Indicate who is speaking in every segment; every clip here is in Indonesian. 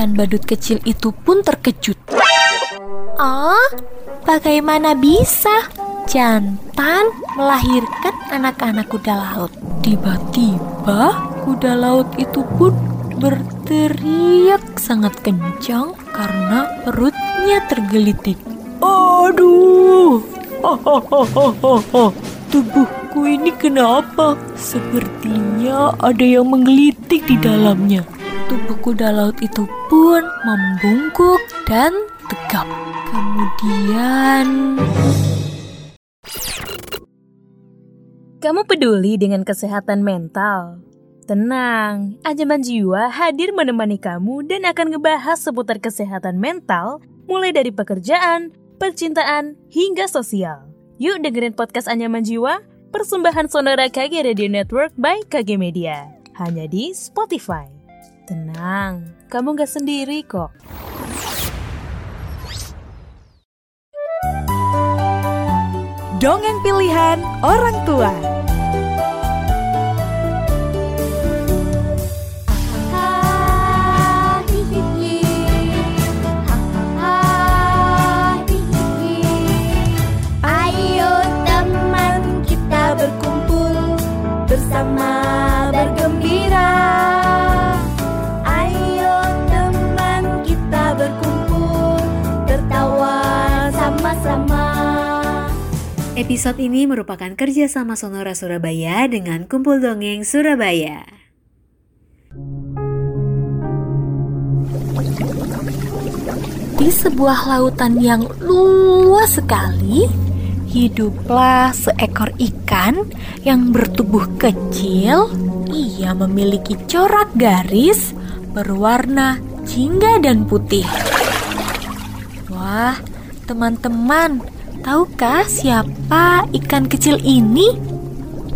Speaker 1: Ikan badut kecil itu pun terkejut. Oh, bagaimana bisa jantan melahirkan anak-anak kuda laut? Tiba-tiba kuda laut itu pun berteriak sangat kencang karena perutnya tergelitik. Aduh, tubuhku ini kenapa? Sepertinya ada yang menggelitik di dalamnya. Tubuh kuda laut itu pun membungkuk dan tegap. Kemudian...
Speaker 2: Kamu peduli dengan kesehatan mental? Tenang, Anjaman Jiwa hadir menemani kamu dan akan ngebahas seputar kesehatan mental, mulai dari pekerjaan, percintaan, hingga sosial. Yuk dengerin podcast Anyaman Jiwa, persembahan Sonora KG Radio Network by KG Media. Hanya di Spotify. Tenang, kamu gak sendiri kok.
Speaker 3: Dongeng pilihan orang tua.
Speaker 4: Episode ini merupakan kerjasama Sonora Surabaya dengan Kumpul Dongeng Surabaya.
Speaker 1: Di sebuah lautan yang luas sekali, hiduplah seekor ikan yang bertubuh kecil. Ia memiliki corak garis berwarna jingga dan putih. Wah, teman-teman, tahukah siapa ikan kecil ini?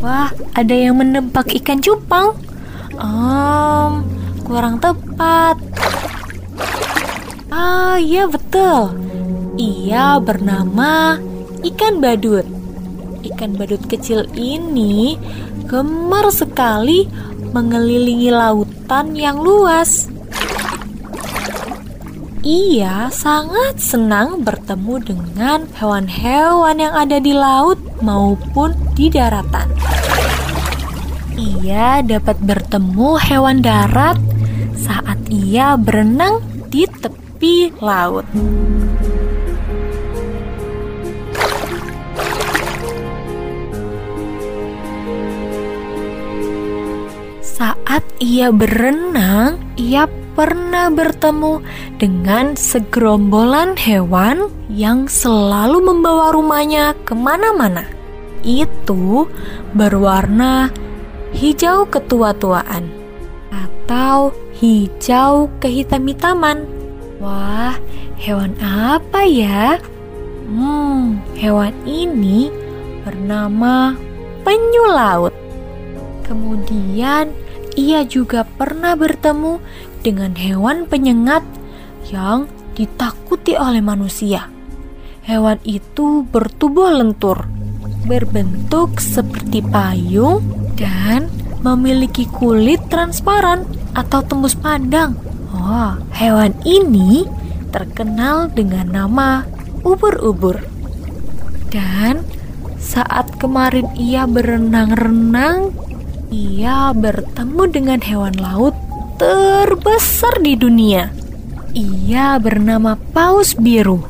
Speaker 1: Wah, ada yang menebak ikan cupang. Um, kurang tepat. Ah, iya betul. Ia bernama ikan badut. Ikan badut kecil ini gemar sekali mengelilingi lautan yang luas. Ia sangat senang bertemu dengan hewan-hewan yang ada di laut maupun di daratan. Ia dapat bertemu hewan darat saat ia berenang di tepi laut. Saat ia berenang, ia pernah bertemu dengan segerombolan hewan yang selalu membawa rumahnya ke mana-mana. Itu berwarna hijau ketua-tuaan atau hijau kehitam-hitaman. Wah, hewan apa ya? Hmm, hewan ini bernama penyu laut. Kemudian ia juga pernah bertemu dengan hewan penyengat yang ditakuti oleh manusia. Hewan itu bertubuh lentur, berbentuk seperti payung, dan memiliki kulit transparan atau tembus pandang. Oh, hewan ini terkenal dengan nama ubur-ubur. Dan saat kemarin ia berenang-renang, ia bertemu dengan hewan laut terbesar di dunia. Ia bernama paus biru.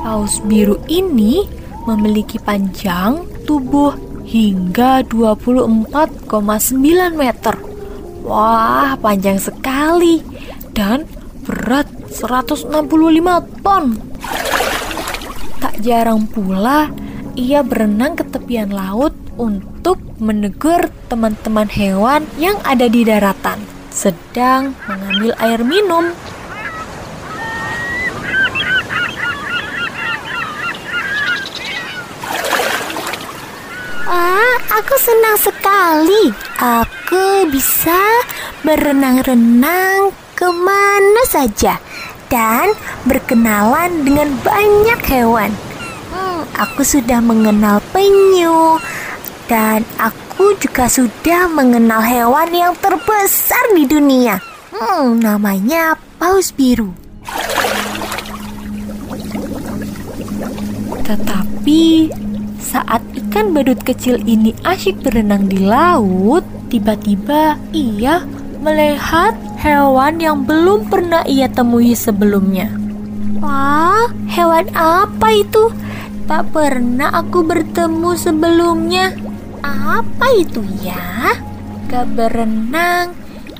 Speaker 1: Paus biru ini memiliki panjang tubuh hingga 24,9 meter. Wah, panjang sekali dan berat 165 ton. Tak jarang pula ia berenang ke tepian laut untuk menegur teman-teman hewan yang ada di daratan, sedang mengambil air minum.
Speaker 5: Wah, aku senang sekali. Aku bisa berenang-renang ke mana saja dan berkenalan dengan banyak hewan. Aku sudah mengenal penyu dan
Speaker 1: Aku juga sudah mengenal hewan yang terbesar di dunia. Hmm, namanya paus biru.
Speaker 6: Tetapi saat ikan badut kecil ini asyik berenang di laut, tiba-tiba ia melihat hewan yang belum pernah ia temui sebelumnya.
Speaker 1: Wah, hewan apa itu? Tak pernah aku bertemu sebelumnya. Apa itu ya? Gak berenang,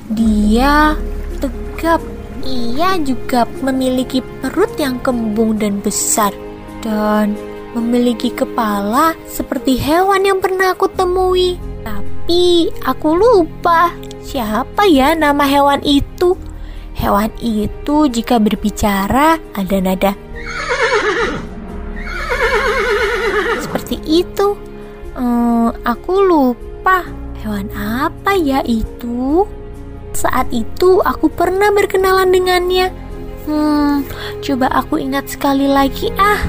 Speaker 1: dia tegap. Ia juga memiliki perut yang kembung dan besar dan memiliki kepala seperti hewan yang pernah aku temui. Tapi aku lupa siapa ya nama hewan itu. Hewan itu jika berbicara ada nada seperti itu. Hmm, aku lupa hewan apa ya itu. Saat itu aku pernah berkenalan dengannya. Hmm, coba aku ingat sekali lagi ah.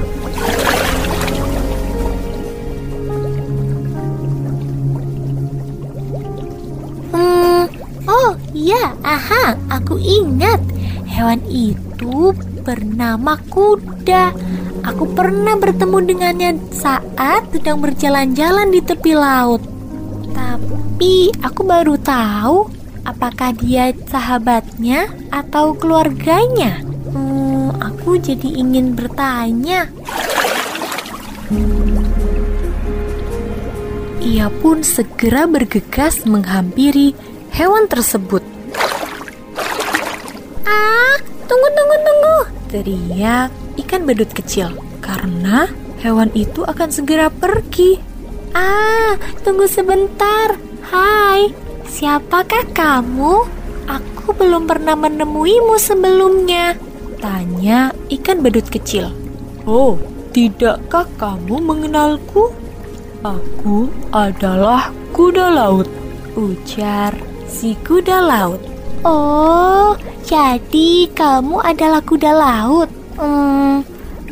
Speaker 1: Hmm, oh iya, aha, aku ingat. Hewan itu bernama kuda. Aku pernah bertemu dengannya saat sedang berjalan-jalan di tepi laut. Tapi aku baru tahu apakah dia sahabatnya atau keluarganya. Hmm, aku jadi ingin bertanya.
Speaker 6: Ia pun segera bergegas menghampiri hewan tersebut.
Speaker 1: Ah, tunggu, tunggu, tunggu.
Speaker 6: Teriak ikan badut kecil karena hewan itu akan segera pergi.
Speaker 1: Ah, tunggu sebentar. Hai, siapakah kamu? Aku belum pernah menemuimu sebelumnya.
Speaker 6: Tanya ikan badut kecil. Oh, tidakkah kamu mengenalku? Aku adalah kuda laut, ujar si kuda laut.
Speaker 1: Oh, jadi kamu adalah kuda laut. Hmm,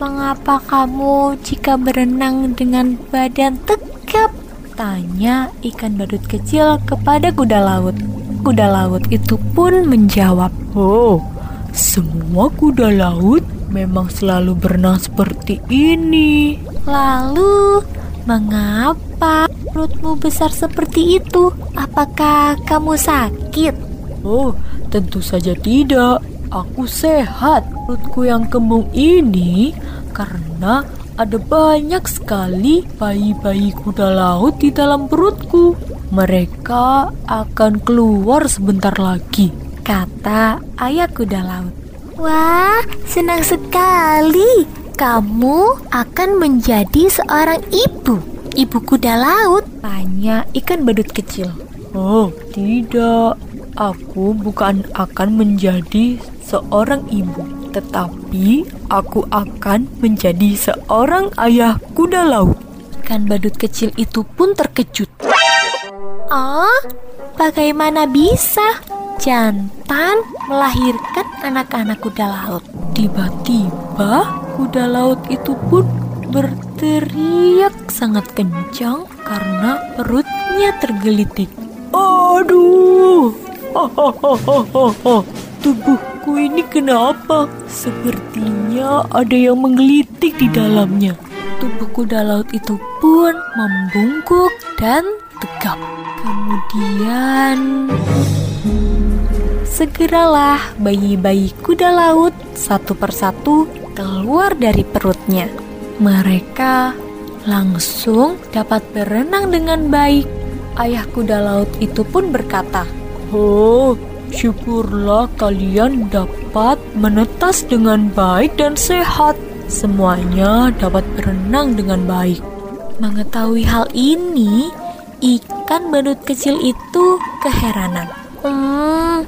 Speaker 1: mengapa kamu jika berenang dengan badan tegap?
Speaker 6: Tanya ikan badut kecil kepada kuda laut. Kuda laut itu pun menjawab, Oh, semua kuda laut memang selalu berenang seperti ini.
Speaker 1: Lalu, mengapa perutmu besar seperti itu? Apakah kamu sakit?
Speaker 6: Oh, tentu saja tidak. Aku sehat. Perutku yang kembung ini karena ada banyak sekali bayi-bayi kuda laut di dalam perutku. Mereka akan keluar sebentar lagi, kata ayah kuda laut.
Speaker 1: Wah, senang sekali. Kamu akan menjadi seorang ibu. Ibu kuda laut.
Speaker 6: Tanya ikan badut kecil. Oh, tidak. Aku bukan akan menjadi seorang ibu, tetapi aku akan menjadi seorang ayah kuda laut. Ikan badut kecil itu pun terkejut.
Speaker 1: Oh, bagaimana bisa jantan melahirkan anak-anak kuda laut?
Speaker 6: Tiba-tiba kuda laut itu pun berteriak sangat kencang karena perutnya tergelitik. Aduh! Tubuhku ini kenapa? Sepertinya ada yang menggelitik di dalamnya. Tubuh kuda laut itu pun membungkuk dan tegap. Kemudian segeralah bayi-bayi kuda laut satu persatu keluar dari perutnya. Mereka langsung dapat berenang dengan baik. Ayah kuda laut itu pun berkata, Oh, syukurlah kalian dapat menetas dengan baik dan sehat. Semuanya dapat berenang dengan baik. Mengetahui hal ini, ikan badut kecil itu keheranan.
Speaker 1: Hmm,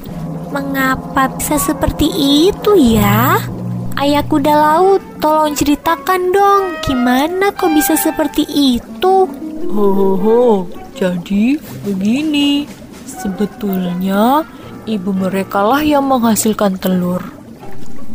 Speaker 1: mengapa bisa seperti itu ya? Ayah kuda laut, tolong ceritakan dong, gimana kok bisa seperti itu?
Speaker 6: Ho, ho, ho. jadi begini. Sebetulnya ibu mereka lah yang menghasilkan telur.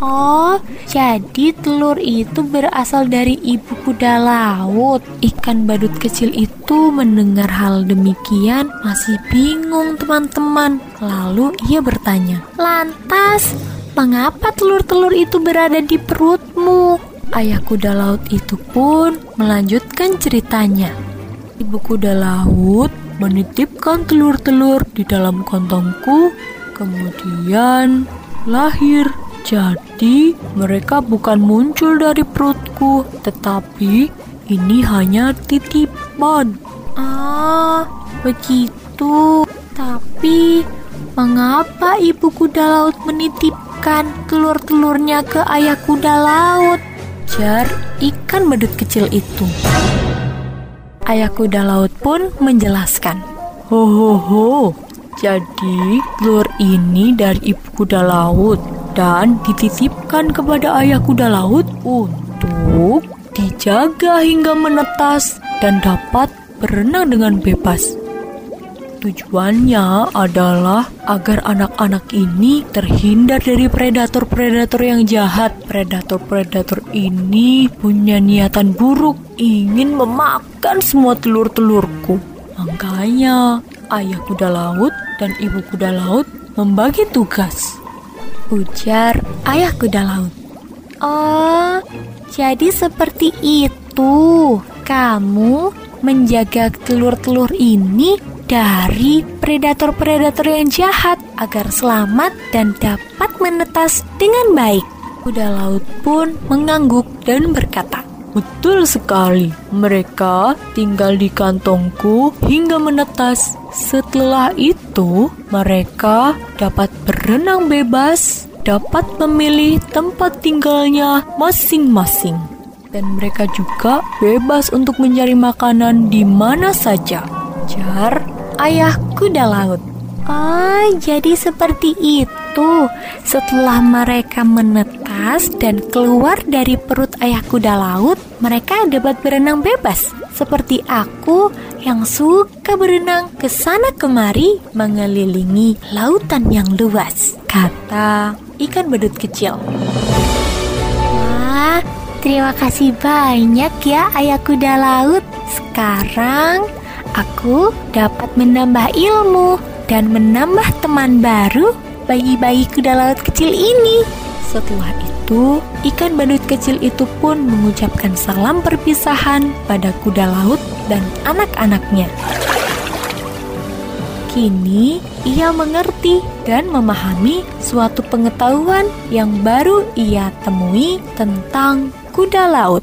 Speaker 1: Oh, jadi telur itu berasal dari ibu kuda laut. Ikan badut kecil itu mendengar hal demikian masih bingung teman-teman. Lalu ia bertanya, "Lantas, mengapa telur-telur itu berada di perutmu?" Ayah kuda laut itu pun melanjutkan ceritanya. Ibu kuda laut menitipkan telur-telur di dalam kantongku, kemudian lahir jadi, mereka bukan muncul dari perutku, tetapi ini hanya titipan. Ah, begitu. Tapi, mengapa ibu kuda laut menitipkan telur-telurnya ke ayah kuda laut? Jar ikan badut kecil itu. Ayah kuda laut pun menjelaskan. Ho ho ho, jadi telur ini dari ibu kuda laut dan dititipkan kepada ayah kuda laut untuk dijaga hingga menetas dan dapat berenang dengan bebas. Tujuannya adalah agar anak-anak ini terhindar dari predator-predator yang jahat. Predator-predator ini punya niatan buruk, ingin memakan semua telur-telurku. Makanya, ayah kuda laut dan ibu kuda laut membagi tugas ujar ayah kuda laut. Oh, jadi seperti itu. Kamu menjaga telur-telur ini dari predator-predator yang jahat agar selamat dan dapat menetas dengan baik. Kuda laut pun mengangguk dan berkata, Betul sekali, mereka tinggal di kantongku hingga menetas. Setelah itu, mereka dapat berenang bebas, dapat memilih tempat tinggalnya masing-masing. Dan mereka juga bebas untuk mencari makanan di mana saja. Jar, ayah kuda laut. Oh, jadi seperti itu. Setelah mereka menetas dan keluar dari perut ayah kuda laut, mereka dapat berenang bebas. Seperti aku yang suka berenang ke sana kemari mengelilingi lautan yang luas. Kata ikan badut kecil. Wah, terima kasih banyak ya ayah kuda laut. Sekarang aku dapat menambah ilmu dan menambah teman baru bagi bayi kuda laut kecil ini. Setelah itu, ikan badut kecil itu pun mengucapkan salam perpisahan pada kuda laut dan anak-anaknya. Kini ia mengerti dan memahami suatu pengetahuan yang baru ia temui tentang kuda laut.